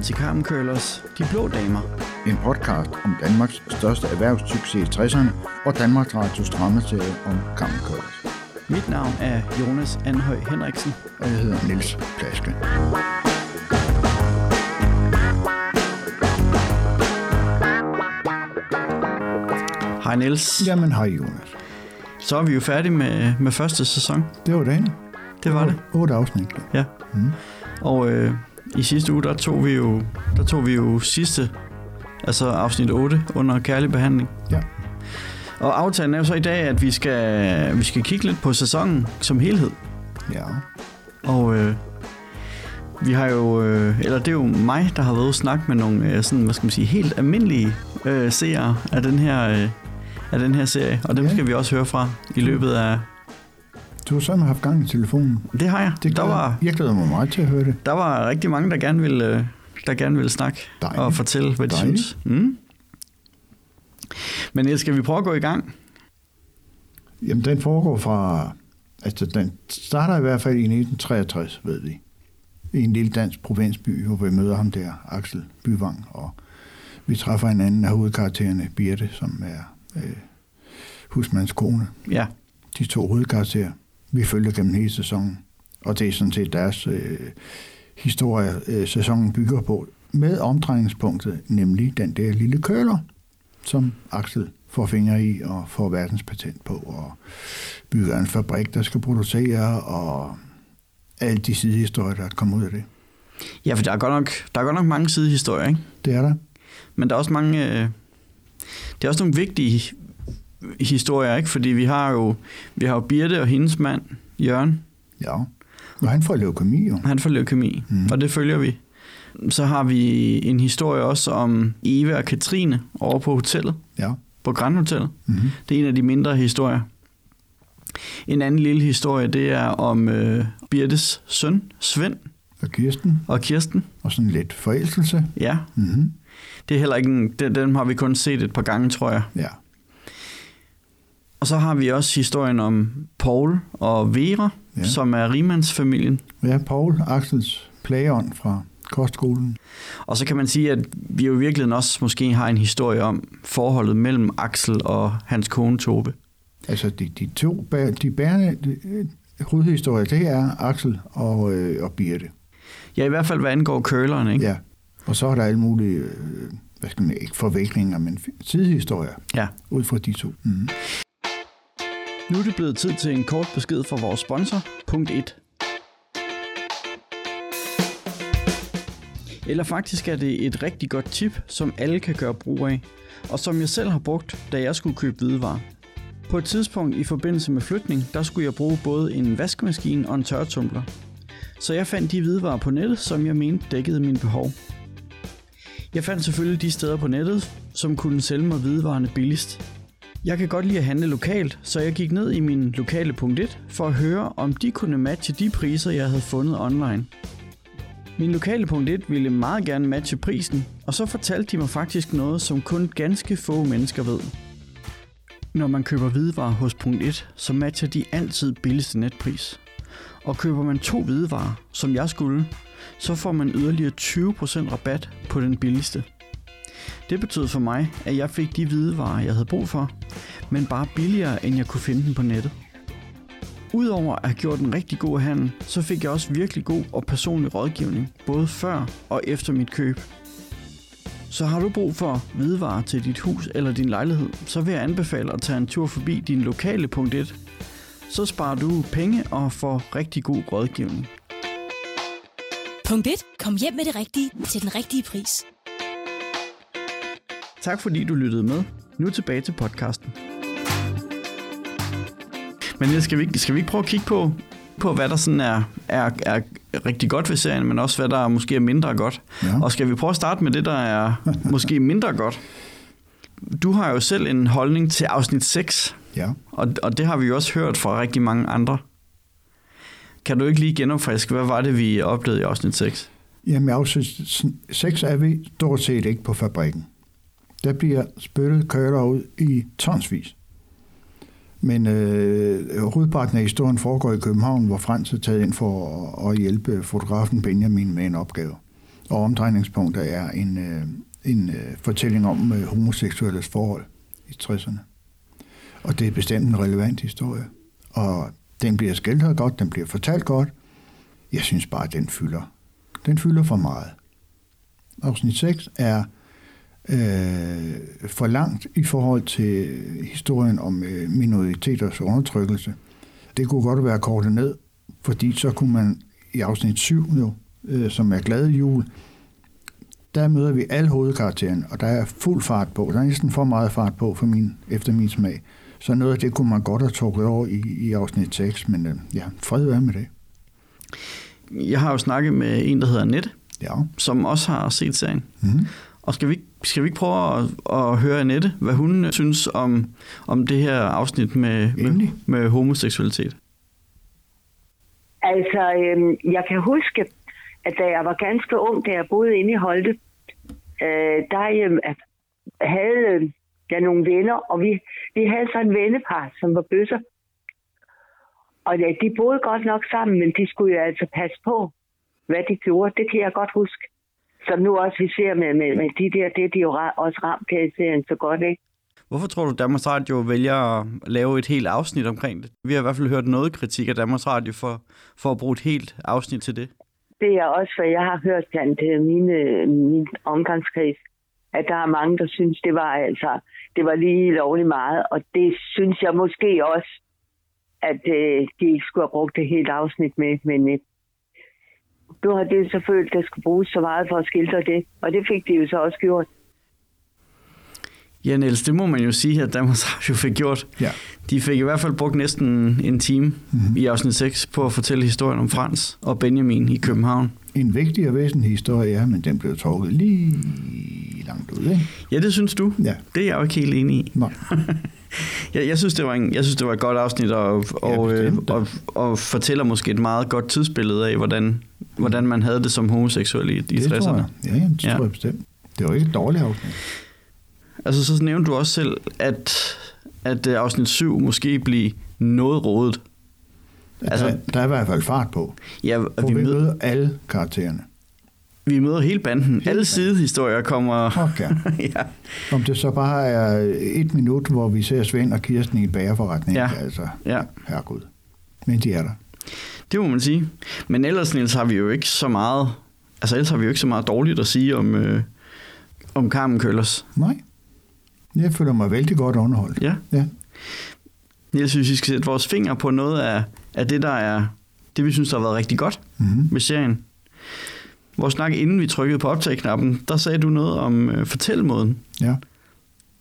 velkommen til Carmen Køllers De Blå Damer. En podcast om Danmarks største erhvervssucces i 60'erne og Danmarks Radios dramaserie om Carmen Køllers. Mit navn er Jonas Anhøj Henriksen. Og jeg hedder Niels Plaske. Hej Niels. Jamen hej Jonas. Så er vi jo færdige med, med første sæson. Det var dagen. Det var det. Otte afsnit. Ja. Mm. Og øh, i sidste uge, der tog vi jo, der tog vi jo sidste, altså afsnit 8 under kærlig behandling. Ja. Og aftalen er jo så i dag, at vi skal, vi skal kigge lidt på sæsonen som helhed. Ja. Og øh, vi har jo, øh, eller det er jo mig, der har været og snakke med nogle øh, sådan, hvad skal man sige, helt almindelige øh, seere af den her, øh, af den her serie. Og dem Ja. skal vi også høre fra i løbet af... Du har sådan haft gang i telefonen. Det har jeg. Det der, var, Jeg glæder mig meget til at høre det. der var rigtig mange, der gerne ville, øh, der gerne ville snakke Dejligt. og fortælle, hvad de Dejligt. synes. Mm. Men Niels, skal vi prøve at gå i gang? Jamen, den foregår fra... Altså, den starter i hvert fald i 1963, ved vi. I en lille dansk provinsby, hvor vi møder ham der, Axel Byvang, og vi træffer en anden af hovedkaraktererne, Birte, som er øh, husmands kone. Ja, De to hovedkarakterer, vi følger gennem hele sæsonen. Og det er sådan set deres øh, historie, øh, sæsonen bygger på, med omdrejningspunktet, nemlig den der lille køler, som Axel får fingre i og får verdenspatent på, og bygger en fabrik, der skal producere, og alle de sidehistorier, der kommer ud af det. ja for der er, godt nok, der er godt nok mange sidehistorier, ikke? Det er der. Men der er også mange... Øh, det er også nogle vigtige historier, ikke? Fordi vi har jo, vi har jo Birte og hendes mand, Jørgen. Ja. Og han får leukemi, jo. Han får leukemi, mm. Mm. og det følger vi. Så har vi en historie også om Eva og Katrine over på hotellet, Ja. på Grand Hotellet. Mm-hmm. Det er en af de mindre historier. En anden lille historie, det er om øh, Birtes søn, Svend Og Kirsten, og Kirsten. og sådan lidt forelskelse. Ja, Mm-hmm. det er heller ikke en, den, den har vi kun set et par gange, tror jeg. Ja. Og så har vi også historien om Paul og Vera, ja. Som er rimandsfamilien. Ja, Paul, Axels plageånd fra kostskolen. Og så kan man sige, at vi jo i virkeligheden også måske har en historie om forholdet mellem Axel og hans kone Tobe. Altså, de, de to de bærende de, øh, hovedhistorier, det er Axel og, øh, og Birte. Ja, i hvert fald hvad angår køleren, ikke? Ja. Og så er der alle mulige, øh, hvad skal man ikke forviklinger, men sidehistorier ja. ud fra de to. Mm. Nu er det blevet tid til en kort besked fra vores sponsor, punkt 1. Eller faktisk er det et rigtig godt tip, som alle kan gøre brug af, og som jeg selv har brugt, da jeg skulle købe hvidevarer. På et tidspunkt i forbindelse med flytning, der skulle jeg bruge både en vaskemaskine og en tørretumbler. Så jeg fandt de hvidevarer på nettet, som jeg mente dækkede mine behov. Jeg fandt selvfølgelig de steder på nettet, som kunne sælge mig hvidevarerne billigst. Jeg kan godt lide at handle lokalt, så jeg gik ned i min lokale punkt 1 for at høre, om de kunne matche de priser, jeg havde fundet online. Min lokale punkt 1 ville meget gerne matche prisen, og så fortalte de mig faktisk noget, som kun ganske få mennesker ved. Når man køber hvidevarer hos punkt 1, så matcher de altid billigste netpris. Og køber man to hvidevarer, som jeg skulle, så får man yderligere 20% rabat på den billigste. Det betød for mig, at jeg fik de hvidevarer, jeg havde brug for, men bare billigere, end jeg kunne finde dem på nettet. Udover at have gjort en rigtig god handel, så fik jeg også virkelig god og personlig rådgivning, både før og efter mit køb. Så har du brug for hvidevarer til dit hus eller din lejlighed, så vil jeg anbefale at tage en tur forbi din lokale punkt 1. Så sparer du penge og får rigtig god rådgivning. Punkt 1. Kom hjem med det rigtige til den rigtige pris. Tak fordi du lyttede med. Nu tilbage til podcasten. Men skal vi, skal vi ikke prøve at kigge på, på hvad der sådan er, er, er rigtig godt ved serien, men også hvad der måske er mindre godt. Ja. Og skal vi prøve at starte med det, der er måske mindre godt? Du har jo selv en holdning til afsnit 6, Ja. og, og det har vi jo også hørt fra rigtig mange andre. Kan du ikke lige genopfriske, hvad var det, vi oplevede i afsnit 6? Jamen, i afsnit 6 er vi stort set ikke på fabrikken. Der bliver spyttet køler ud i tonsvis. Men øh, hovedparten af historien foregår i København, hvor Frans er taget ind for at, at hjælpe fotografen Benjamin med en opgave. Og omdrejningspunktet er en, øh, en øh, fortælling om øh, homoseksuelles forhold i 60'erne. Og det er bestemt en relevant historie. Og den bliver skildret godt, den bliver fortalt godt. Jeg synes bare, at den fylder. Den fylder for meget. Afsnit 6 er øh, for langt i forhold til historien om øh, minoriteters undertrykkelse. Det kunne godt være kortet ned, fordi så kunne man i afsnit 7, jo, øh, som er glade jul, der møder vi alle hovedkaraktererne, og der er fuld fart på. Der er næsten for meget fart på for min, efter min smag. Så noget af det kunne man godt have trukket over i, i afsnit 6, men øh, ja, fred være med det. Jeg har jo snakket med en, der hedder Annette, Ja. som også har set serien. Mm. Og skal vi, ikke- skal vi ikke prøve at, at høre Annette, hvad hun synes om, om det her afsnit med, med, med homoseksualitet? Altså, øhm, jeg kan huske, at da jeg var ganske ung, da jeg boede inde i Holte, øh, der øhm, havde øh, jeg nogle venner, og vi, vi havde så en vennepar, som var bøsser. Og ja, de boede godt nok sammen, men de skulle jo altså passe på, hvad de gjorde. Det kan jeg godt huske. Som nu også vi ser med, med, med de der, det er de jo også ramt her i serien så godt, ikke? Hvorfor tror du, Danmarks Radio vælger at lave et helt afsnit omkring det? Vi har i hvert fald hørt noget kritik af Danmarks Radio for, for at bruge et helt afsnit til det. Det er også, hvad jeg har hørt blandt øh, mine, min omgangskreds, at der er mange, der synes, det var altså, det var lige lovligt meget, og det synes jeg måske også, at øh, de ikke skulle have brugt det helt afsnit med, men øh, nu har det selvfølgelig, der skulle bruges så meget for at skildre det, og det fik de jo så også gjort. Ja, Niels, det må man jo sige, at Danmarks Radio fik gjort. Ja. De fik i hvert fald brugt næsten en time mm-hmm. i afsnit 6 på at fortælle historien om Frans og Benjamin i København. En vigtig og væsentlig historie er, men den blev trukket lige langt ud, ikke? Ja, det synes du. Ja. Det er jeg jo ikke helt enig i. Nej. Jeg, jeg, synes, det var en, jeg synes, det var et godt afsnit, og, og, øh, bestemt da. og, og fortæller måske et meget godt tidsbillede af, hvordan, hvordan man havde det som homoseksuel i, i det tror 60'erne. jeg. Ja, ja, det Ja. tror jeg bestemt. Det var ikke et dårligt afsnit. Altså, så nævnte du også selv, at, at øh, afsnit 7 måske bliver noget rodet. Altså- der, der er i hvert fald fart på. Ja, Hvor vi, vi, møder alle karaktererne. Vi møder hele banden. Hele Alle sidehistorier kommer... Okay. ja. Om det så bare er et minut, hvor vi ser Svend og Kirsten i en bagerforretning. Ja. Altså, ja, herregud. Men de er der. det må man sige. Men ellers, Niels, har vi jo ikke så meget... Altså, ellers har vi jo ikke så meget dårligt at sige om, øh, om Carmen Køllers. Nej. Jeg føler mig vældig godt underholdt. Ja. Ja. Niels, hvis vi skal sætte vores finger på noget af, af det, der er det, vi synes, der har været rigtig godt Mm-hmm. ved serien. Vores snak, inden vi trykkede på optag-knappen, der sagde du noget om øh, fortællemåden. Ja.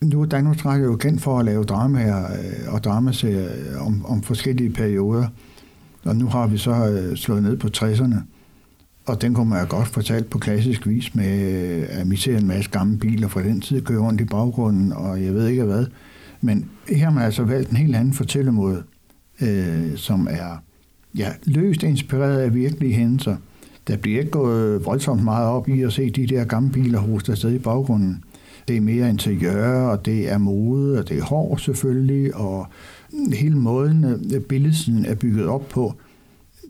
Nu er Danmarks Radio jo kendt for at lave dramaer øh, og dramaserier øh, om, om forskellige perioder. Og nu har vi så øh, slået ned på 60'erne. Og den kunne man jo godt fortalt på klassisk vis med, øh, at vi ser en masse gamle biler fra den tid køre rundt i baggrunden, og jeg ved ikke hvad. Men her har man altså valgt en helt anden fortællemåde, øh, som er ja, løst inspireret af virkelige hændelser. Der bliver ikke gået voldsomt meget op i at se de der gamle biler hoste afsted i baggrunden. Det er mere interiør, og det er mode, og det er hår selvfølgelig, og hele måden, øh, billedsiden er bygget op på.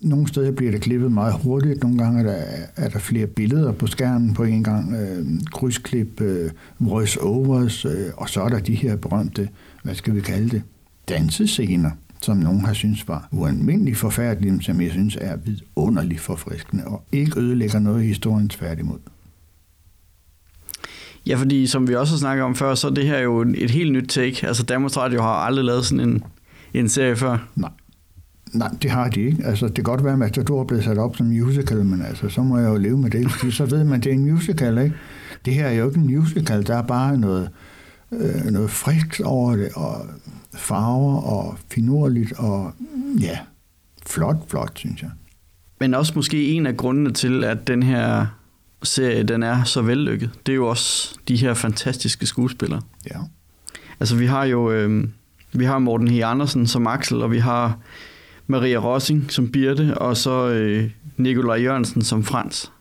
Nogle steder bliver det klippet meget hurtigt, nogle gange er der, er der flere billeder på skærmen på en gang, øh, krydsklip, øh, voice-overs, øh, og så er der de her berømte, hvad skal vi kalde det, dansescener, som nogen har synes var ualmindeligt forfærdelige, men som jeg synes er vidunderligt forfriskende, og ikke ødelægger noget i historien tværtimod. Ja, fordi som vi også har snakket om før, så er det her jo et helt nyt take. Altså Danmarks Radio har aldrig lavet sådan en, en serie før. Nej. Nej, det har de ikke. Altså, det kan godt være, at Matador er blevet sat op som musical, men altså, så må jeg jo leve med det, fordi så ved man, at det er en musical, ikke? Det her er jo ikke en musical, der er bare noget, øh, noget friskt over det, og farver, og finurligt, og ja, flot, flot, synes jeg. Men også måske en af grundene til, at den her serie den er så vellykket, det er jo også de her fantastiske skuespillere. Ja. Altså vi har jo øh, vi har Morten H. Andersen som Axel, og vi har Maria Rossing som Birte, og så øh, Nikolaj Jørgensen som Frans.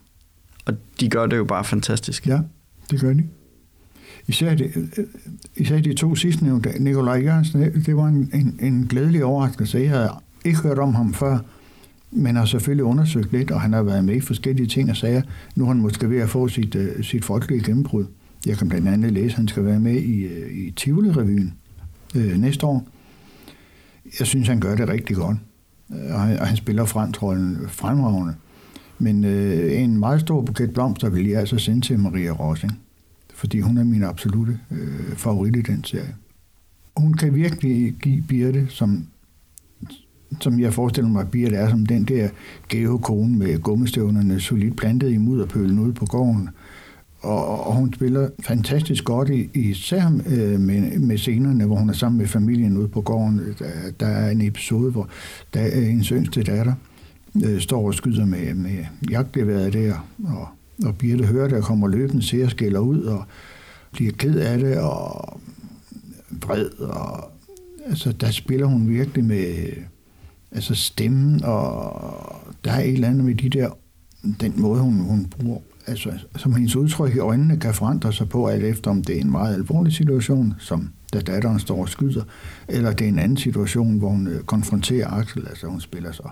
Og de gør det jo bare fantastisk. Ja, det gør de. Især de, især de to sidstnævnte, Nikolaj Jørgensen, det- var en, en, en glædelig overraskelse. Jeg havde ikke hørt om ham før, men har selvfølgelig undersøgt lidt, og han har været med i forskellige ting og sager. Nu er han måske ved at få sit, uh, sit folkelige gennembrud. Jeg kan blandt andet læse, at han skal være med i, uh, i Tivoli-revyen uh, næste år. Jeg synes, han gør det rigtig godt, og han, og han spiller fremtrollen fremragende. Men uh, en meget stor buket blomster vil jeg altså sende til Maria Rossing, fordi hun er min absolute øh, favorit i den serie. Hun kan virkelig give Birte, som som jeg forestiller mig, at Birte er som den der gave kone med gummistøvnerne solidt plantet i mudderpølen ude på gården. Og, og hun spiller fantastisk godt, i, især øh, med, med scenerne, hvor hun er sammen med familien ude på gården. Der, der er en episode, hvor der øh, er en yngste datter øh, står og skyder med, med jagtgeværet der, og, og Birte hører, der kommer løbende, ser at skælder ud, og bliver ked af det, og vred, og altså, der spiller hun virkelig med altså stemmen, og der er et eller andet med de der, den måde, hun, hun bruger, altså som hendes udtryk i øjnene kan forandre sig på, alt efter om det er en meget alvorlig situation, som da datteren står og skyder, eller det er en anden situation, hvor hun øh, konfronterer Axel, altså hun spiller så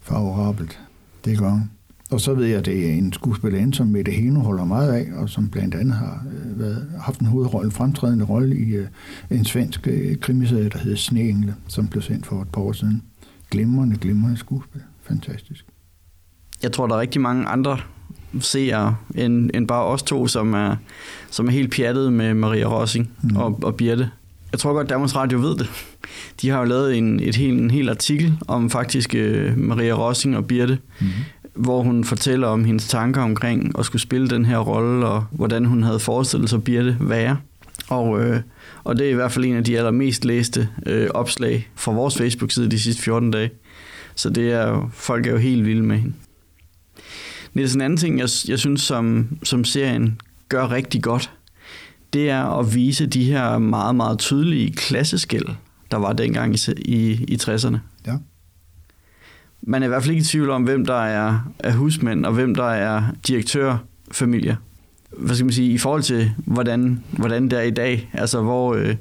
favorabelt. Det gør hun. Og så ved jeg, at det er en skuespillerinde, som Mette Heno holder meget af, og som blandt andet har øh, været, haft en hovedrolle, en fremtrædende rolle i uh, en svensk uh, krimiserie, der hedder Sneengle, som blev sendt for et par år siden glimrende, glimrende skuespil. Fantastisk. Jeg tror, der er rigtig mange andre seere end, end bare os to, som er, som er helt pjattet med Maria Rossing mm. og, og Birte. Jeg tror godt, Danmarks Radio ved det. De har jo lavet en, et helt, en hel artikel om faktisk uh, Maria Rossing og Birte, mm hvor hun fortæller om hendes tanker omkring at skulle spille den her rolle, og hvordan hun havde forestillet sig Birte være. Og, øh, og det er i hvert fald en af de allermest læste øh, opslag fra vores Facebook-side de sidste 14 dage. Så det er jo, folk er jo helt vilde med hende. Niels, en anden ting, jeg, jeg synes, som, som serien gør rigtig godt, det er at vise de her meget, meget tydelige klasseskæld, der var dengang i, i, i 60'erne. Ja. Man er i hvert fald ikke i tvivl om, hvem der er, er husmænd, og hvem der er direktørfamilier hvad skal man sige, i forhold til, hvordan, hvordan det er i dag, altså hvor, øh,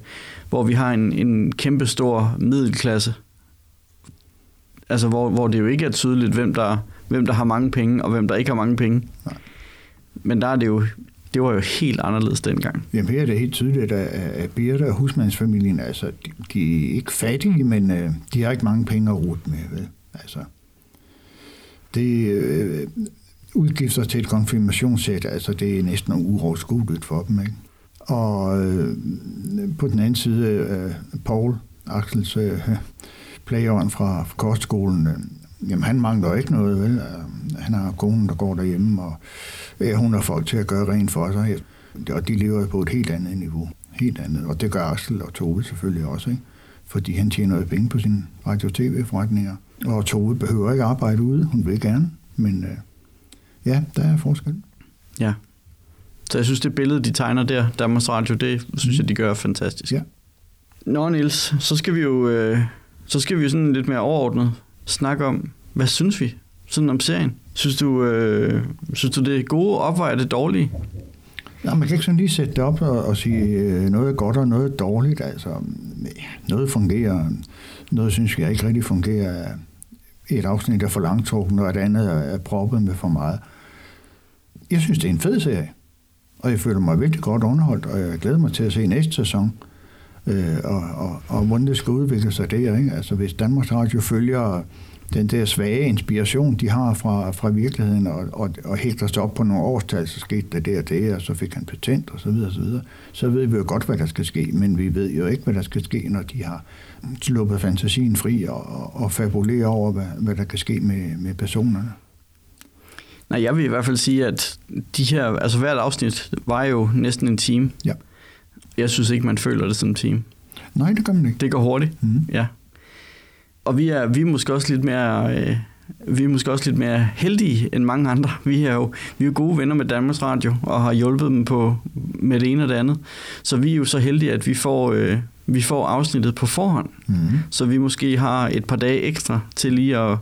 hvor vi har en, en kæmpe stor middelklasse, altså hvor, hvor det jo ikke er tydeligt, hvem der, hvem der har mange penge, og hvem der ikke har mange penge. Nej. Men der er det jo, det var jo helt anderledes dengang. Jamen her er det helt tydeligt, at, at Birte og husmandsfamilien, altså, de, de er ikke fattige, men øh, de har ikke mange penge at rute med. Vel? Altså, det, øh, udgifter til et konfirmationssæt, altså det er næsten uoverskueligt for dem. Ikke? Og øh, på den anden side, øh, Paul, Axels øh, playeren fra, fra kostskolen, øh, jamen han mangler ikke noget, vel? Øh, han har konen, der går derhjemme, og ja, hun har folk til at gøre rent for sig. Og de lever på et helt andet niveau. Helt andet. Og det gør Axel og Tove selvfølgelig også, ikke? fordi han tjener jo penge på sine radio-tv-forretninger. Tove behøver ikke arbejde ude, hun vil gerne, men øh, Ja, der er forskel. Ja. Så jeg synes, det billede, de tegner der, Danmarks Radio, det synes jeg, de gør fantastisk. Ja. Nå, Niels, så skal vi jo øh, så skal vi jo sådan lidt mere overordnet snakke om, hvad synes vi sådan om serien? Synes du, øh, synes du det er gode opvejer det dårlige? Ja, man kan ikke sådan lige sætte det op og, og sige øh, noget er godt og noget er dårligt. Altså, noget fungerer, noget synes jeg ikke rigtig fungerer et afsnit er for langtrukken, og et andet er proppet med for meget. Jeg synes, det er en fed serie, og jeg føler mig virkelig godt underholdt, og jeg glæder mig til at se næste sæson, øh, og, og, og hvordan det skal udvikle sig der. Ikke? Altså, hvis Danmarks Radio følger den der svage inspiration, de har fra, fra virkeligheden, og, og, og hægter sig op på nogle årstal, så skete der det og det, og så fik han patent, og så videre, og så videre. Så ved vi jo godt, hvad der skal ske, men vi ved jo ikke, hvad der skal ske, når de har sluppet fantasien fri og, og fabulerer over, hvad, hvad der kan ske med, med personerne. Nej, jeg vil i hvert fald sige, at de her, altså hvert afsnit var jo næsten en time. Ja. Jeg synes ikke, man føler det som en time. Nej, det gør man ikke. Det går hurtigt, mm. ja. Og vi er, vi er måske også lidt mere... Øh, vi er måske også lidt mere heldige end mange andre. Vi er jo vi er gode venner med Danmarks Radio og har hjulpet dem på med det ene og det andet. Så vi er jo så heldige, at vi får, øh, vi får afsnittet på forhånd. Mm. Så vi måske har et par dage ekstra til lige at,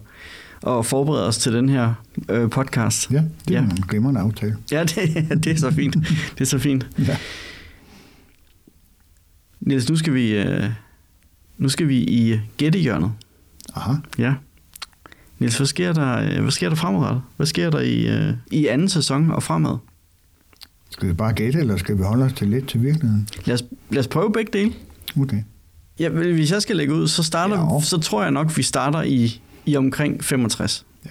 at forberede os til den her øh, podcast. Ja, det er ja. en glimrende aftale. Ja, det, det er så fint. Det er så fint. ja. Niels, nu skal vi, øh, nu skal vi i gættehjørnet. Aha. Ja. Niels, hvad sker der, øh, hvad sker der fremadrettet? Hvad sker der i, øh, i anden sæson og fremad? Skal vi bare gætte, eller skal vi holde os til lidt til virkeligheden? Lad os, lad os prøve begge dele. Okay. Ja, hvis jeg skal lægge ud, så, starter, Ja. så tror jeg nok, vi starter i, i omkring 65. Ja.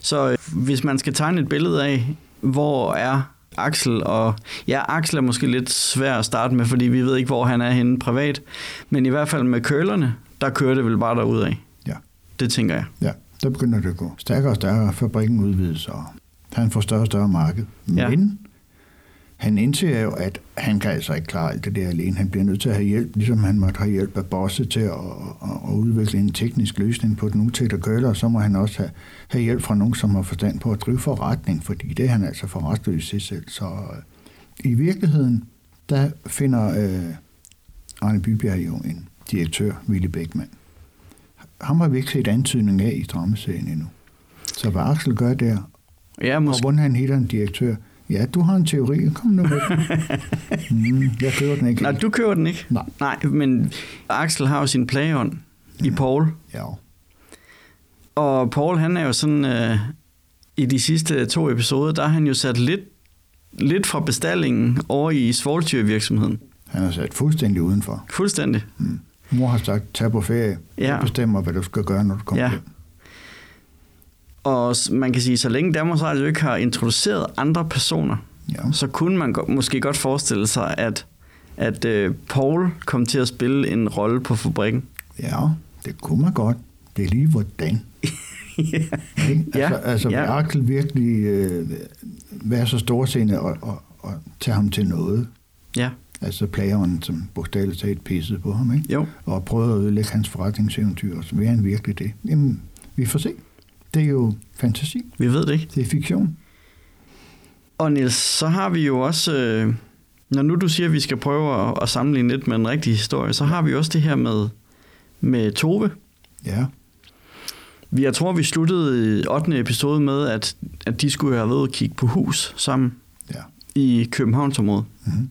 Så øh, hvis man skal tegne et billede af, hvor er Axel, og ja, Axel er måske lidt svær at starte med, fordi vi ved ikke, hvor han er henne privat, men i hvert fald med kølerne, der kører det vel bare derud af. Ja. Det tænker jeg. Ja, der begynder det at gå stærkere og stærkere. Fabrikken udvides, og han får større og større marked. Ja. Men han indser jo, at han kan altså ikke klare alt det der alene. Han bliver nødt til at have hjælp, ligesom han måtte have hjælp af Bosse til at, at, at udvikle en teknisk løsning på den utætte køler, så må han også have, have hjælp fra nogen, som har forstand på at drive forretning, fordi det er han altså for restløs i sig selv. Så øh, i virkeligheden, der finder øh, Arne Bybjerg jo en direktør, Willy Bækman. Ham har vi ikke set antydning af i dramaserien endnu. Så hvad Axel gør der, Ja, og måske. hvordan han hitter en direktør. Ja, du har en teori. Kom nu med. mm, jeg kører den ikke. Nej, du køber den ikke. Nej. Nej, men Axel har jo sin plageånd i Paul. Ja, Og Paul, han er jo sådan, øh, i de sidste to episoder, der har han jo sat lidt, lidt fra bestallingen over i svoltyrvirksomheden. han er sat fuldstændig udenfor. Fuldstændig. Mm. Mor har sagt, tag på ferie. Ja. Jeg bestemmer, hvad du skal gøre, når du kommer Ja. hjem. Og man kan sige, så længe Danmarks Radio ikke har introduceret andre personer, Ja. så kunne man go- måske godt forestille sig, at, at øh, Paul kom til at spille en rolle på fabrikken. ja, det kunne man godt. Det er lige hvordan. Ikke? Ja, Altså, altså ja. vil Axel virkelig øh, være så storsinde og, og, og tage ham til noget? Ja, Altså plageren, som bogstaveligt talt pissede på ham, ikke? jo. og prøvede at ødelægge hans forretningseventyr, og så vil han virkelig det. Jamen, vi får se. Det er jo fantasi. Vi ved det ikke. Det er fiktion. Og Niels, så har vi jo også, øh, når nu du siger, at vi skal prøve at, at sammenligne lidt med en rigtig historie, så har vi også det her med, med Tove. Ja, Vi, jeg tror, vi sluttede i 8. episode med, at, at de skulle have været og kigge på hus sammen ja. i Københavnsområdet. Mhm.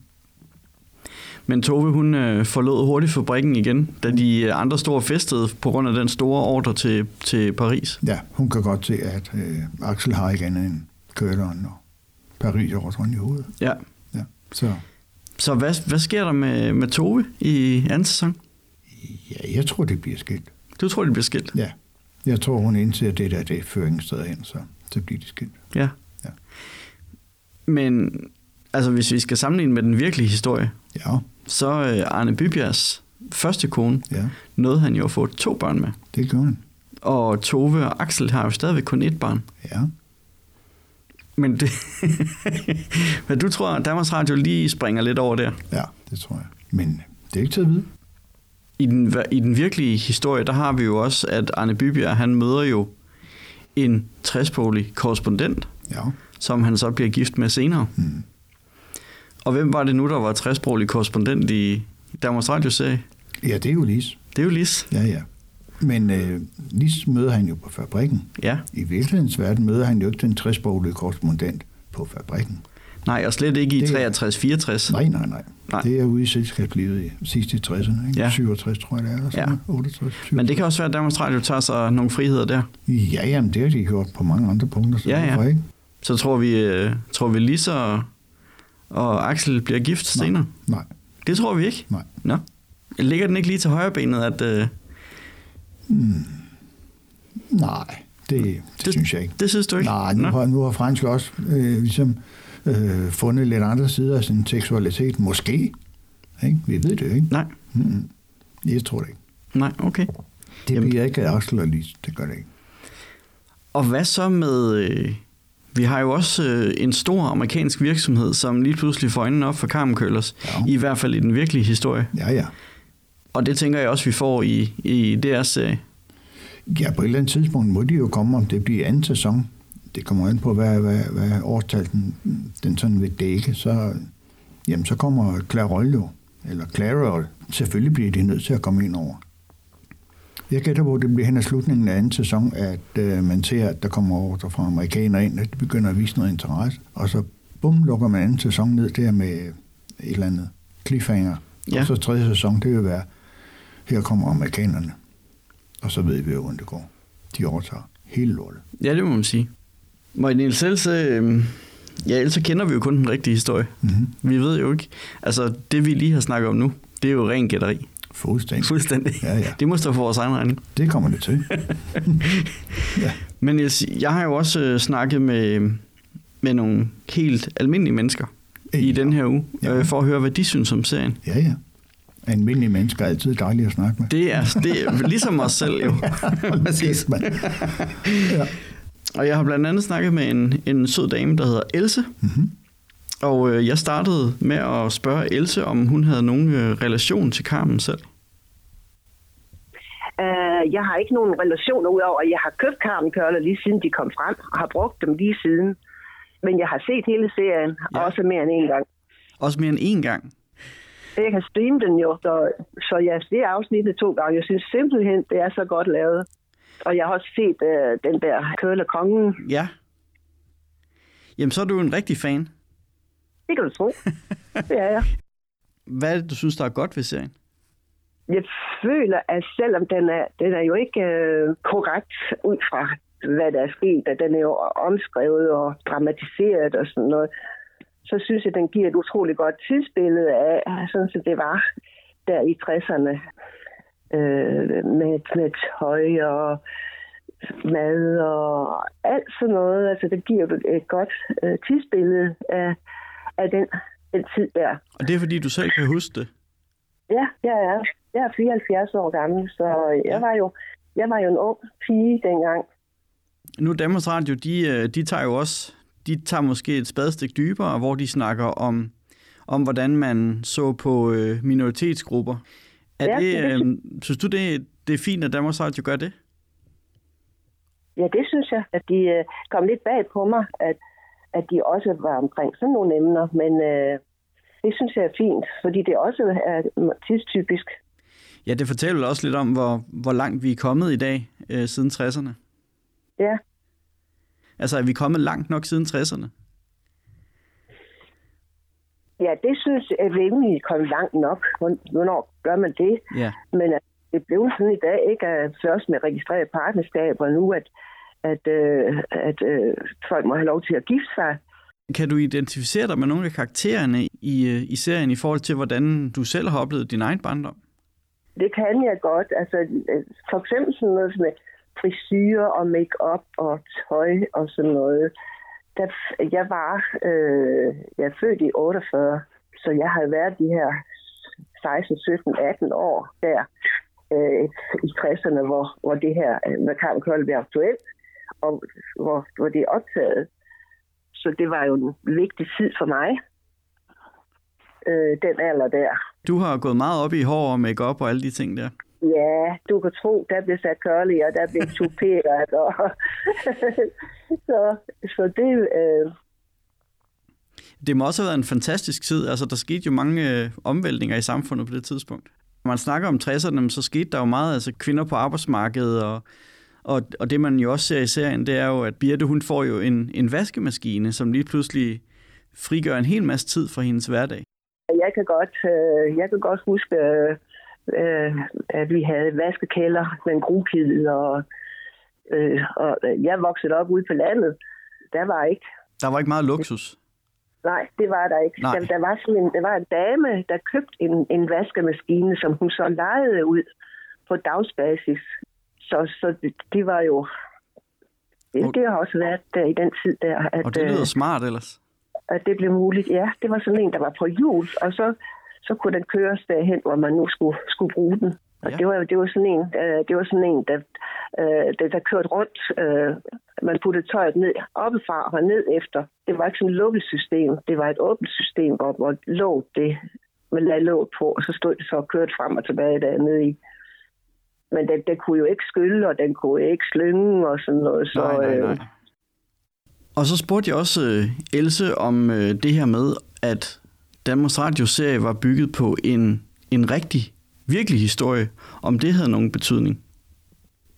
Men Tove, hun øh, forlod hurtigt fabrikken igen, da de andre store festede på grund af den store ordre til, til Paris. Ja, hun kan godt se, at øh, Axel har ikke andet end køleren og Paris ordren i hovedet. Ja. Ja, så Så hvad, hvad sker der med, med Tove i anden sæson? ja, jeg tror, det bliver skilt. Du tror, det bliver skilt? Ja, jeg tror, hun indser, at det der det fører ingen hen, så, så bliver det skilt. Ja. Ja. Men altså, hvis vi skal sammenligne med den virkelige historie, Ja, så øh, Arne Bybjergs første kone ja, nåede han jo at få to børn med. det gør han. Og Tove og Axel har jo stadigvæk kun ét barn. Ja, Men det... Men du tror, at Danmarks Radio lige springer lidt over der? ja, det tror jeg. Men det er ikke til at vide. I den, I den virkelige historie, der har vi jo også, at Arne Bybjerg, han møder jo en træsproglig korrespondent, Ja, som han så bliver gift med senere. mm. Og hvem var det nu, der var træsproglig korrespondent i Danmarks Radio-serie? ja det er jo Lis. Det er jo Lis. Ja, ja. Men øh, Lis møder han jo på fabrikken. Ja. I virkelighedens verden møder han jo ikke den træsproglige korrespondent på fabrikken. Nej, og slet ikke i Det- 63-64. Nej, nej, nej, Nej. Det er ude i selskabslivet i sidste 60'erne, ikke? Ja. 67 tror jeg det er, eller sådan Ja. noget. 68, 67. Men det kan også være, at Danmarks Radio tager sig nogle friheder der. Ja, jamen, det har de gjort på mange andre punkter. Så Ja, ja. Ikke? Så tror vi, øh, tror vi Lis og, og Axel bliver gift Nej. senere. Nej, Det tror vi ikke. nej. Nå. Ligger den ikke lige til højre benet, at... Øh, Nej, det, det, Det- synes jeg ikke. det synes du ikke? Nej, nu Nå. har, nu har fransk også øh, ligesom øh, fundet lidt andre sider af sin seksualitet. Måske. Ikke? Vi ved det jo ikke. Nej, Mm-hmm. Jeg tror det ikke. nej, okay. Det Jamen- bliver ikke og Lis. Det gør det ikke. Og hvad så med... Øh, vi har jo også øh, en stor amerikansk virksomhed, som lige pludselig får øjnene op for Carmen Ja. I hvert fald i den virkelige historie. Ja, ja. Og det tænker jeg også, vi får i, i deres serie. Ja, på et eller andet tidspunkt må de jo komme, om det bliver anden sæson. Det kommer an på, hvad, hvad, hvad årstal den, den sådan vil dække. Så, jamen, så kommer Clarol jo, eller Clarol. Selvfølgelig bliver de nødt til at komme ind over. Jeg gætter på, at det bliver hen ad slutningen af anden sæson, at øh, man ser, at der kommer ordre fra amerikanere ind, at de begynder at vise noget interesse. Og så, bum, lukker man anden sæson ned der med et eller andet cliffhanger. Ja. Og så tredje sæson, det vil være, her kommer amerikanerne. Og så ved vi jo, hvordan det går. De overtager hele lortet. Ja, det må man sige. I Niels Else, øh, ja, ellers så kender vi jo kun den rigtige historie. Mm-hmm. Vi ved jo ikke, altså det vi lige har snakket om nu, det er jo ren gætteri. Fuldstændig. Fuldstændig. Ja, ja. Det må stå for vores egen regning. Det kommer det til. ja. Men jeg, jeg har jo også øh, snakket med, med nogle helt almindelige mennesker i Ja. den her uge, Ja. øh, for at høre, hvad de synes om serien. ja, ja. Almindelige mennesker er altid dejlige at snakke med. Det er, det er ligesom os selv jo. Præcis. Man. ja. Og jeg har blandt andet snakket med en, en sød dame, der hedder Else. Mm-hmm. Og øh, jeg startede med at spørge Else, om hun havde nogen øh, relation til Carmen selv. Uh, jeg har ikke nogen relationer udover, at jeg har købt Carmen lige siden de kom frem, og har brugt dem lige siden. Men jeg har set hele serien, Ja. også mere end en gang. Også mere end én gang. Jeg kan streame den jo, så, så jeg har set afsnittet to gange. Jeg synes simpelthen, det er så godt lavet. Og jeg har også set uh, den der Køle Kongen. Ja. Jamen, så er du en rigtig fan. Det kan du tro. det er jeg. Hvad er det, du synes, der er godt ved serien? Jeg føler, at selvom den er, den er jo ikke øh, korrekt ud fra, hvad der er sket, at den er jo omskrevet og dramatiseret og sådan noget, så synes jeg, den giver et utroligt godt tidsbillede af, sådan som det var der i 60'erne, øh, med, med tøj og mad og alt sådan noget. Altså, det giver jo et godt øh, tidsbillede af, af den, den tid der. Og det er, fordi du selv kan huske det. Ja, jeg er. Jeg er 74 år gammel, så jeg Ja. var jo jeg var jo en ung pige dengang. Nu Danmarks Radio, de, øh, de tager jo også, de tager måske et spadestik dybere, hvor de snakker om, om hvordan man så på øh, minoritetsgrupper. Er Ja, det, det øh, synes du, det, det er fint, at Danmarks Radio gør det? Ja, det synes jeg, at de øh, kom lidt bag på mig, at, at de også var omkring sådan nogle emner, men øh, det synes jeg er fint, fordi det også er tidstypisk. Ja, det fortæller også lidt om, hvor, hvor langt vi er kommet i dag, øh, siden 60'erne. Ja, Altså, er vi kommet langt nok siden 60'erne? ja det synes jeg er rimelig kommet langt nok. Hvorn- Hvornår gør man det? Ja. Men at det blev sådan i dag, ikke først med registreret partnerskab, og nu at, at, øh, at øh, folk må have lov til at gifte sig. Kan du identificere dig med nogle af karaktererne i, øh, i serien i forhold til, hvordan du selv har oplevet din egen barndom? Det kan jeg godt. Altså, øh, for eksempel sådan noget med frisyrer og make-up og tøj og sådan noget. Der, jeg var øh, jeg er født i 48, så jeg har været de her 16, 17, 18 år der øh, i 60'erne, hvor, hvor det her øh, med Carmen Kølle blev aktuelt, og hvor, hvor det er optaget. Så det var jo en vigtig tid for mig, øh, den alder der. Du har gået meget op i hår og makeup og alle de ting der. Ja, du kan tro, der blev sat curly, og der blev tuperet. Og så, så det... Øh, Det må også have været en fantastisk tid. Altså, der skete jo mange øh, omvæltninger i samfundet på det tidspunkt. Når man snakker om 60'erne, så skete der jo meget, altså kvinder på arbejdsmarkedet, og, og, og det man jo også ser i serien, det er jo, at Birte, hun får jo en, en vaskemaskine, som lige pludselig frigør en hel masse tid fra hendes hverdag. jeg, kan godt, øh, jeg kan godt huske, øh, øh, at vi havde vaskekælder med en grukid, og, øh, og jeg voksede op ude på landet. Der var ikke Der var ikke meget luksus. Nej, det var der ikke. Nej. Der, der, var sådan en, der var en dame, der købte en, en vaskemaskine, som hun så lejede ud på dagsbasis. Så, så det, det var jo... Det, det har også været der i den tid der, at, Og det lyder øh, smart ellers. at det blev muligt. Ja, det var sådan en, der var på hjul, og så, så kunne den køres derhen, hvor man nu skulle, skulle bruge den. Og Ja. det, var, det var sådan en, øh, det var sådan en der, øh, der, der kørte rundt. Øh, man puttede tøjet ned oppefra og ned efter. Det var ikke sådan et lukket system. Det var et åbent system, hvor, hvor låg det, man lagde låg på, og så stod det så og kørte frem og tilbage dernede i. Men den, den kunne jo ikke skylle, og den kunne ikke slynge og sådan noget. Så, Nej, nej, nej. øh, Og så spurgte jeg også øh, Else om øh, det her med, at Danmarks Radio-serie var bygget på en, en rigtig, virkelig historie. Om det havde nogen betydning.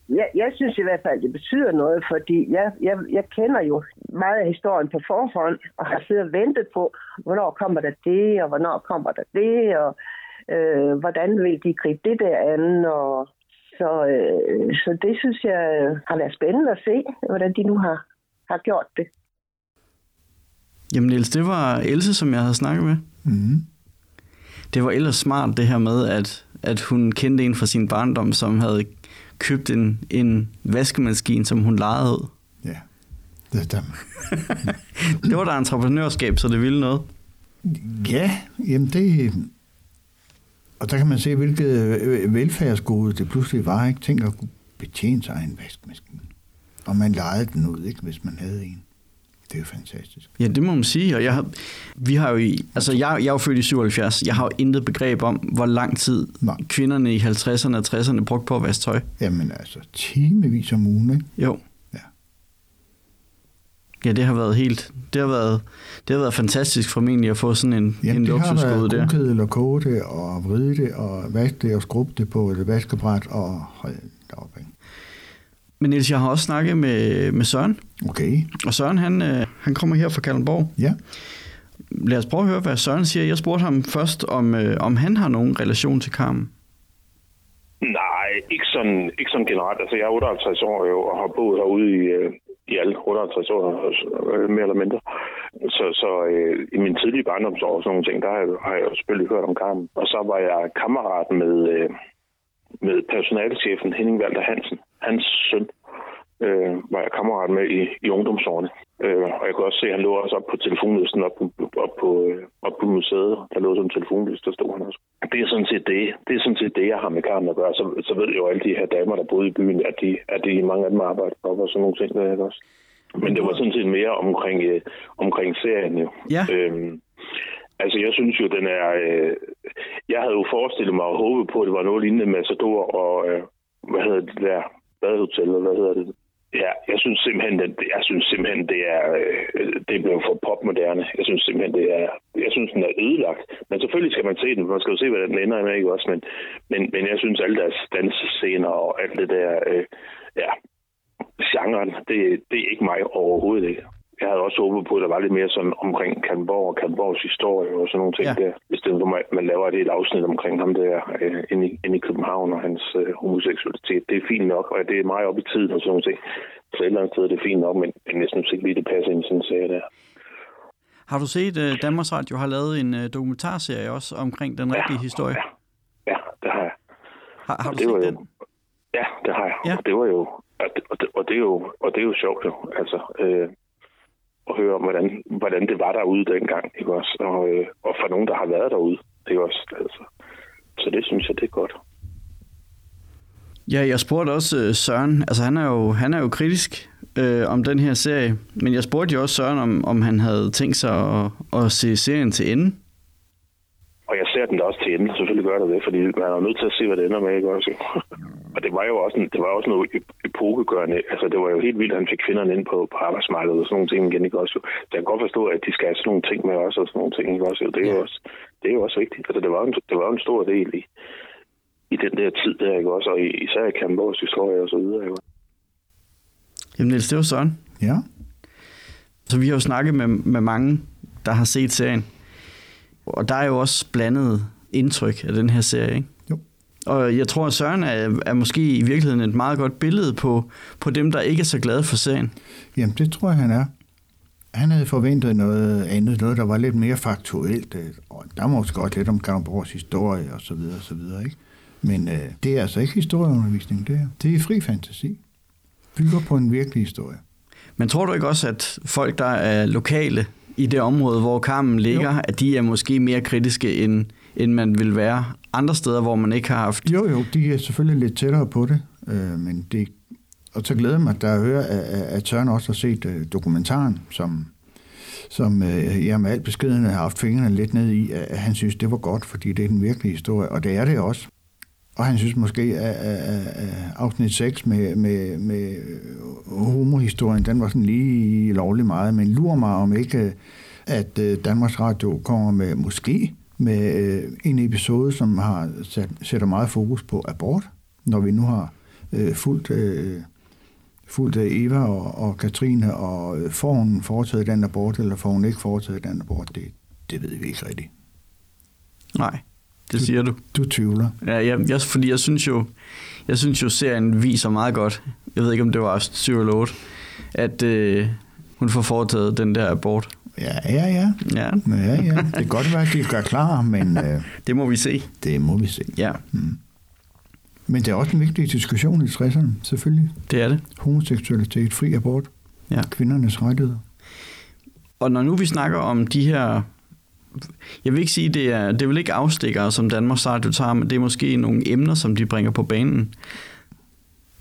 Jeg, jeg synes i hvert fald, det betyder noget, fordi jeg, jeg, jeg kender jo meget af historien på forhånd, og har siddet og ventet på, hvornår kommer der det, og hvornår kommer der det, og øh, hvordan vil de gribe det der an, og Så, øh, så det synes jeg har været spændende at se, hvordan de nu har, har gjort det. Jamen Niels, det var Else, som jeg havde snakket med. Mm. Det var ellers smart det her med, at, at hun kendte en fra sin barndom, som havde købt en, en vaskemaskine, som hun lejede ud. Ja, det stemmer. Det var der entreprenørskab, så det ville noget. Ja, jamen det... Og der kan man se, hvilket øh, velfærdsgode det pludselig var, ikke? Tænk at kunne betjene sig af en vaskemaskine. Og man lejede den ud, ikke, hvis man havde en. Det er jo fantastisk. Ja, det må man sige. Og jeg har, vi har jo i, altså jeg, jeg er jo født i 77. Jeg har jo intet begreb om, hvor lang tid Nej. kvinderne i 50'erne og 60'erne brugte på at vaske tøj. Jamen altså, timevis om ugen, ikke? Jo. Ja. Det har været helt, det har været, det har været fantastisk formentlig at få sådan en, Jamen, en det har luksusgode der. været godkedel og koge det, og vride det, og vaske det, og skrubbe det på et vaskebræt, og hold op, ikke? Men Niels, jeg har også snakket med, med Søren, Okay, og Søren han, øh, han kommer her fra Kalundborg. ja. Lad os prøve at høre, hvad Søren siger. Jeg spurgte ham først, om, øh, om han har nogen relation til Carmen. Nej, ikke sådan, ikke sådan generelt. Altså, jeg er 58 år jo, og har boet herude i, øh, i alle 58 år, mere eller mindre. Så, så øh, i min tidlige barndomsår og sådan nogle ting, der har jeg, har jeg jo selvfølgelig hørt om Carmen. Og så var jeg kammerat med, øh, med personalchefen Henning Walter Hansen. Hans søn øh, var jeg kammerat med i, i ungdomsårene. Øh, og jeg kunne også se, at han lå også op på telefonlisten op på, op på, øh, op på museet. Der lå som telefonliste, der stod han også. Det er sådan set det, det, er sådan set det jeg har med Carmen at gøre. Så, så ved jeg jo alle de her damer, der boede i byen, at de, at de mange af dem arbejder op og sådan nogle ting. Der, ikke også? Men det var sådan set mere omkring, øh, omkring serien jo. Ja. Øhm, altså, jeg synes jo, den er... Øh, jeg havde jo forestillet mig og håbet på, at det var noget lignende Matador og... Øh, hvad hedder det der? Badehotel, eller hvad hedder det? Ja, jeg synes simpelthen, det, jeg synes simpelthen, det er, øh, det er blevet for popmoderne. Jeg synes simpelthen, det er, jeg synes, den er ødelagt. Men selvfølgelig skal man se den, man skal jo se, hvad den ender med, ikke også? Men, men, men jeg synes, alle deres dansescener og alt det der, øh, ja, genren, det, det er ikke mig overhovedet ikke. Jeg havde også håbet på, at der var lidt mere sådan omkring Kalmborg og Kalmborgs historie og sådan nogle ting Ja. ja. der. Hvis det, man- man laver et helt afsnit omkring ham der øh, inde, i, inde i København og hans øh, homoseksualitet. Det er fint nok, og det er meget op i tiden og sådan nogle ting. Så et eller andet sted er det fint nok, men, men jeg synes ikke lige, det passer ind i sådan en serie der. Har du set, at Danmarks Radio har lavet en øh, dokumentarserie også omkring den rigtige historie? Ja, ja det har jeg. Har, har du det set jo- den? Ja, det har jeg. Ja. Ja. Og det var jo, og det, og, det, og, det er jo, og det er jo sjovt jo, altså, øh, at høre om, hvordan, hvordan det var derude dengang, ikke også? Og, øh, og for nogen, der har været derude, ikke også? Altså, så det synes jeg, det er godt. Ja, jeg spurgte også øh, Søren, altså han er jo, han er jo kritisk øh, om den her serie, men jeg spurgte jo også Søren, om, om han havde tænkt sig at, at se serien til ende. Og jeg ser den da også til ende, selvfølgelig gør det det, fordi man er nødt til at se, hvad det ender med, ikke også? og det var jo også, en, det var også noget ep- epokegørende. Altså, det var jo helt vildt, at han fik kvinderne ind på, på arbejdsmarkedet og sådan nogle ting igen, ikke også? Så jeg kan godt forstå, at de skal have sådan nogle ting med også, og sådan nogle ting, ikke også? Det er jo også, det er jo også vigtigt. Altså, det var, en, det var en stor del i, i den der tid der, ikke også? Og i- især i Kamborgs historie og så videre, ikke? Jamen Niels, det var Søren. Ja, Så vi har jo snakket med, med mange, der har set serien. Og der er jo også blandet indtryk af den her serie, ikke? Og jeg tror, at Søren er, er måske i virkeligheden et meget godt billede på, på dem, der ikke er så glade for serien. jamen det tror jeg, han er. Han havde forventet noget andet, noget, der var lidt mere faktuelt. øh, Og der måske godt lidt om Kalundborgs historie og så videre, og så videre, ikke? Men øh, det er altså ikke historieundervisning, det her. Det er fri fantasi. Bygger på en virkelig historie. Men tror du ikke også, at folk, der er lokale i det område, hvor Carmen ligger, jo. at de er måske mere kritiske, end, end man vil være andre steder, hvor man ikke har haft... Jo, jo, de er selvfølgelig lidt tættere på det, øh, men det... Og så glæder mig, der at høre, at, at Søren også har set øh, dokumentaren, som, som øh, jeg med al beskedenhed har haft fingrene lidt ned i, at han synes, det var godt, fordi det er den virkelige historie, og det er det også. Og han synes måske, at, at, at afsnit 6 med, med, med homohistorien, den var sådan lige lovlig meget, men lurer mig om ikke, øh, at øh, Danmarks Radio kommer med måske med øh, en episode, som har sat, sætter meget fokus på abort, når vi nu har øh, fulgt, øh, fulgt øh, Eva og, og Katrine, og øh, får hun foretaget den abort, eller får hun ikke foretaget den abort, det, det ved vi ikke rigtigt. Nej, Det siger du. Du tvivler. Ja, jeg, jeg, fordi jeg synes jo, jeg synes jo, serien viser meget godt, jeg ved ikke, om det var 7 eller 8, at øh, hun får foretaget den der abort. Ja, ja, ja. Ja, Ja, ja. Det kan godt være, at de gør klar, men øh, det må vi se. det må vi se. Ja, Men det er også en vigtig diskussion i 60'erne, selvfølgelig. det er det. Homoseksualitet, fri abort, Ja. kvindernes rettigheder. Og når nu vi snakker om de her... Jeg vil ikke sige, det er, det er vel ikke afstikkere, som Danmarks Radio tager, men det er måske nogle emner, som de bringer på banen.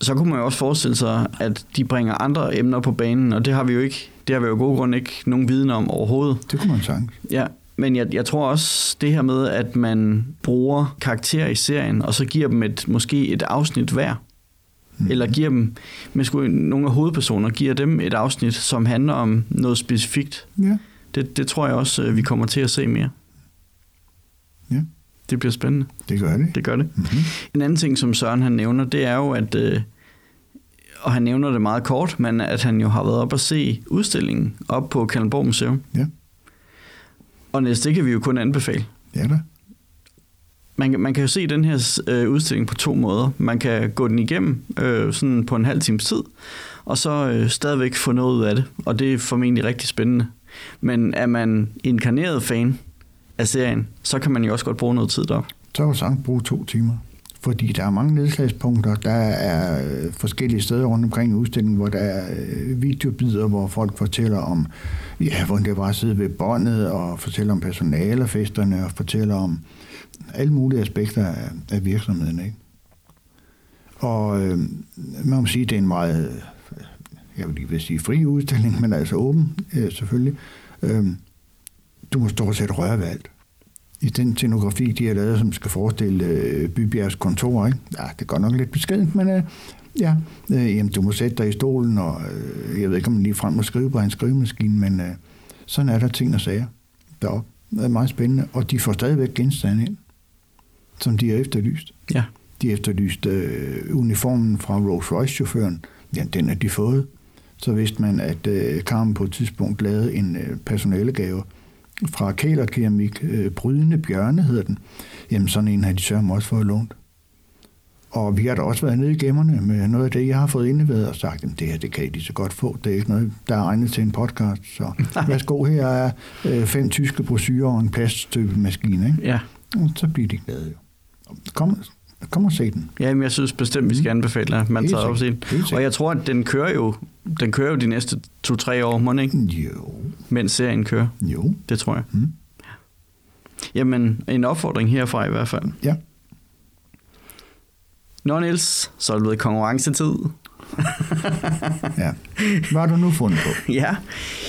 Så kunne man jo også forestille sig, at de bringer andre emner på banen, og det har vi jo ikke, det har vi jo gode grund ikke nogen viden om overhovedet. Det kunne man sagtens. Ja, men jeg, jeg tror også det her med, at man bruger karakterer i serien, og så giver dem et, måske et afsnit hver. Mm. Eller giver dem, med sgu nogle af hovedpersoner, giver dem et afsnit, som handler om noget specifikt. Ja. Det, det tror jeg også, øh, vi kommer til at se mere. Ja. Det bliver spændende. Det gør det. Det gør det. Mm-hmm. En anden ting, som Søren han nævner, det er jo, at, øh, og han nævner det meget kort, men at han jo har været op og se udstillingen op på Kalundborg Museum. Ja. Og næste, det kan vi jo kun anbefale. Ja da. Man, kan- man kan jo se den her øh, udstilling på to måder. Man kan gå den igennem øh, sådan på en halv times tid, og så øh, stadigvæk få noget ud af det. Og det er formentlig rigtig spændende. Men er man inkarneret fan af serien, så kan man jo også godt bruge noget tid derop. Så kan du sagtens bruge to timer. Fordi der er mange nedslagspunkter. Der er øh, forskellige steder rundt omkring i udstillingen, hvor der er øh, videobider, hvor folk fortæller om, ja, hvordan det var at sidde ved båndet, og fortæller om personalefesterne, og fortæller om alle mulige aspekter af, af virksomheden. Ikke? Og øh, man må sige, at det er en meget, øh, jeg vil lige vil sige fri udstilling, men altså åben øh, selvfølgelig. Øh, du må stort set røre ved alt i den scenografi, de har lavet, som skal forestille øh, Bybjergs kontor. Ikke? Ja, det er godt nok lidt beskedent, men øh, ja, øh, jamen, du må sætte dig i stolen, og øh, jeg ved ikke, om man lige frem må skrive på en skrivemaskine, men øh, sådan er der ting og sager deroppe. Det er meget spændende, og de får stadigvæk genstande ind, som de har efterlyst. Ja. De har efterlyst øh, uniformen fra Rolls Royce-chaufføren. Ja, den er de fået. Så vidste man, at øh, Carmen på et tidspunkt lavede en øh, personalegave fra Kælerkeramik, øh, Brydende Bjørne hedder den. Jamen sådan en har de sørme også fået lånt. Og vi har da også været nede i gemmerne med noget af det, jeg har fået indleveret og sagt, at det her, det kan I lige så godt få. Det er ikke noget, der er egnet til en podcast. Så værsgo, her er øh, fem tyske brosyrer og en plaststøbemaskine. Ikke? Ja. Og så bliver de glade jo. Kom, kom og se den. Ja, men jeg synes bestemt, vi skal anbefale, at man tager op den. Og jeg tror, at den kører jo, den kører jo de næste to-tre år, må ikke? Jo, Mens serien kører. jo. Det tror jeg. Mm. Jamen, en opfordring herfra i hvert fald. Ja. Nå Niels, så er det blevet konkurrencetid. ja. Hvad har du nu fundet på? Ja,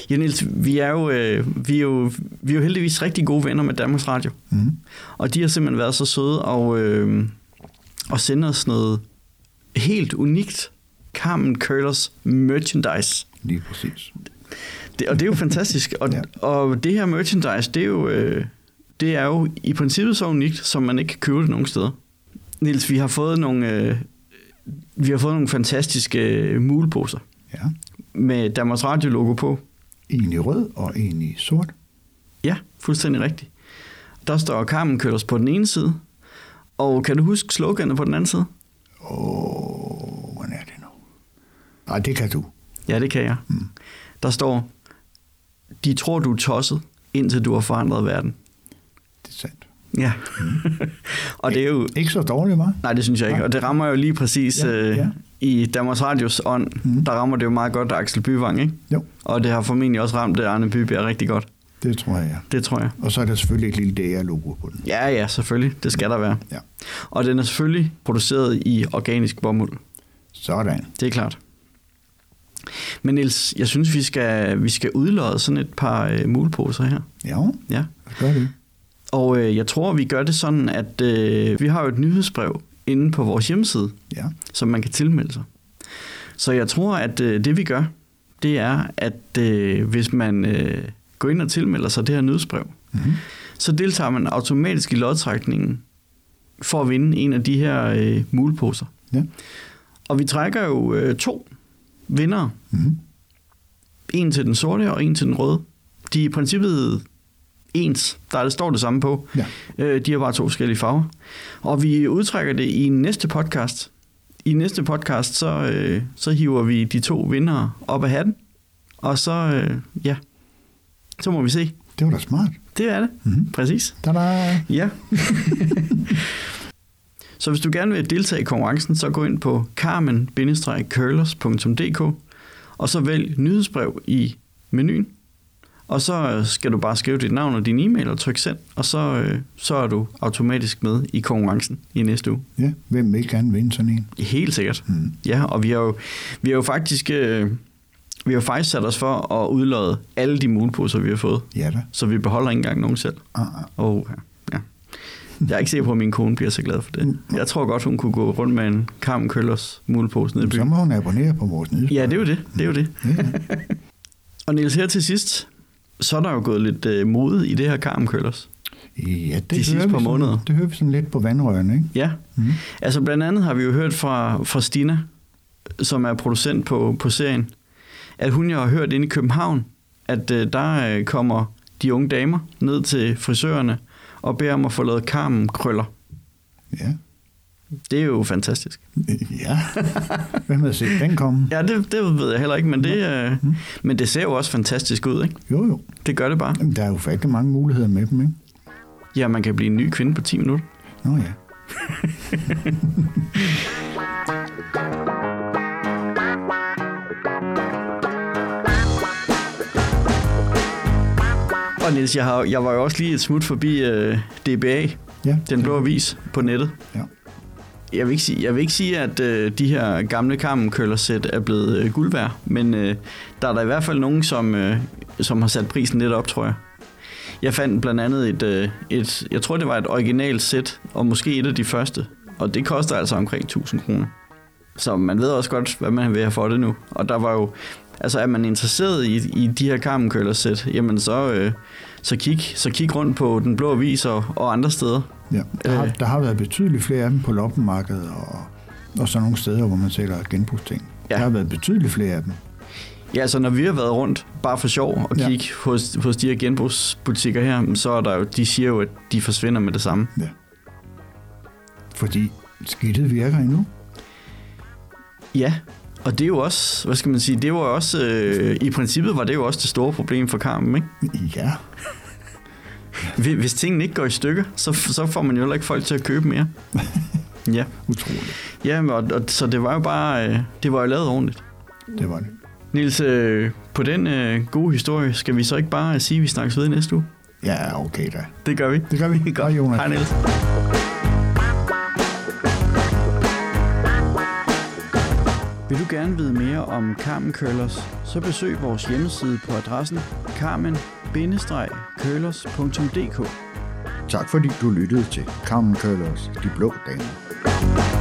ja Niels, vi er, jo, øh, vi, er jo, vi er jo heldigvis rigtig gode venner med Danmarks Radio. Mm. Og de har simpelthen været så søde og, øh, og sende os noget helt unikt Carmen Curlers merchandise. Lige præcis. Det, og det er jo fantastisk. Og, Ja. og det her merchandise, det er, jo, øh, det er jo i princippet så unikt, som man ikke kan købe det nogen steder. Niels, vi har fået nogle, øh, vi har fået nogle fantastiske øh, muleposer Ja. med Danmarks Radio-logo på. En i rød og en i sort. Ja, fuldstændig rigtigt. Der står Carmen Køllers på den ene side, og kan du huske sloganet på den anden side? Åh, hvordan er det nu? Nej, det kan du. Ja, det kan jeg. Mm. Der står, de tror, du er tosset, indtil du har forandret verden. Det er sandt. Ja. og det er jo... Ikke så dårligt, var? Nej, det synes jeg ikke. Nej. Og det rammer jo lige præcis Ja, øh, ja. i Danmarks Radios ånd. Mm. Der rammer det jo meget godt Axel Byvang, ikke? Jo, Og det har formentlig også ramt det Arne Bybjerg rigtig godt. Det tror jeg, ja. Det tror jeg. Og så er der selvfølgelig et lille DR-logo på den. Ja, ja, selvfølgelig. Det skal der være. Ja. Og den er selvfølgelig produceret i organisk bomuld. Sådan. Det er klart. Men Niels, jeg synes, vi skal, vi skal udlåde sådan et par øh, muleposer her. Ja, Ja. gør det. Og øh, jeg tror, vi gør det sådan, at øh, vi har jo et nyhedsbrev inde på vores hjemmeside, Ja. som man kan tilmelde sig. Så jeg tror, at øh, det vi gør, det er, at øh, hvis man øh, går ind og tilmelder sig det her nyhedsbrev, Mm-hmm. så deltager man automatisk i lodtrækningen for at vinde en af de her øh, muleposer. Ja. Og vi trækker jo øh, to vindere. Mm-hmm. En til den sorte og en til den røde. De er i princippet ens. Der står det samme på. Ja. Øh, de har bare to forskellige farver. Og vi udtrækker det i næste podcast. I næste podcast, så, øh, så hiver vi de to vinder op af hatten. Og så, øh, ja, så må vi se. Det var da smart. Det er det. Mm-hmm. Præcis. Tada! Ja. så hvis du gerne vil deltage i konkurrencen, så gå ind på carmen-curlers.dk og så vælg nyhedsbrev i menuen. Og så skal du bare skrive dit navn og din e-mail og trykke send, og så, øh, så er du automatisk med i konkurrencen i næste uge. Ja, hvem vil gerne vinde sådan en? Helt sikkert. Mm. Ja, og vi har jo, vi har jo faktisk... Øh, vi har faktisk sat os for at udlade alle de muleposer, vi har fået. Ja da. Så vi beholder ikke engang nogen selv. Ah, ah. Oh, ja. ja. Jeg er ikke sikker på, at min kone bliver så glad for det. Jeg tror godt, hun kunne gå rundt med en Carmen Køllers mulepose nede i Så byen. må hun abonnere på vores nyhedsbrev. Ja, det er jo det. det, er jo det. og Niels, her til sidst, så er der jo gået lidt øh, mode i det her Carmen Køllers. Ja, det De sidste hører vi par sådan- måneder. Det hører vi sådan lidt på vandrørene, ikke? Ja, Mm. altså blandt andet har vi jo hørt fra, fra Stina, som er producent på, på serien, at hun jo har hørt inde i København, at øh, der øh, kommer de unge damer ned til frisørerne og beder om at få lavet Carmen-krøller. Ja. Det er jo fantastisk. Ja. Hvem havde set den komme? Ja, det, det ved jeg heller ikke, men det, øh, men det ser jo også fantastisk ud, ikke? Jo, jo. Det gør det bare. Jamen, der er jo faktisk mange muligheder med dem, ikke? Ja, man kan blive en ny kvinde på 10 minutter. Nå ja. Niels, jeg, har, jeg var jo også lige et smut forbi øh, DBA, Ja. den blå avis på nettet. Ja. Jeg vil ikke sige, jeg vil ikke sige at øh, de her gamle Carmen-køller-sæt er blevet øh, guld værd, men øh, der er der i hvert fald nogen, som, øh, som har sat prisen lidt op, tror jeg. Jeg fandt blandt andet et, øh, et, jeg tror det var et originalt sæt, og måske et af de første, og det koster altså omkring 1000 kroner. Så man ved også godt, hvad man vil have for det nu. Og der var jo, altså er man interesseret i, i de her Carmen sæt, jamen så, øh, så, kig, så kig rundt på Den Blå Avis og, og andre steder. ja. Der, har, Øh. der har været betydeligt flere af dem på loppemarkedet og, og sådan nogle steder, hvor man sælger genbrugsting. Ja. Der har været betydeligt flere af dem. Ja, altså når vi har været rundt, bare for sjov, og Ja. kigge hos, hos de her genbrugsbutikker her, så er der jo, de siger jo, at de forsvinder med det samme. Ja. Fordi skidtet virker endnu. Ja, og det er jo også, hvad skal man sige, det var også, øh, i princippet var det jo også det store problem for Carmen, ikke? Ja. Hvis- tingene ikke går i stykker, så, så får man jo heller ikke folk til at købe mere. Ja, Utroligt. ja og, og, så det var jo bare, øh, det var jo lavet ordentligt. Det var det. Niels, øh, på den øh, gode historie, skal vi så ikke bare sige, at vi snakkes ved i næste uge? Ja, okay da. Det gør vi. Det gør vi. Godt. Hej, Jonas. Hej, Niels. Vil du gerne vide mere om Carmen Curlers, så besøg vores hjemmeside på adressen carmen-curlers.dk. Tak fordi du lyttede til Carmen Curlers, De Blå Damer.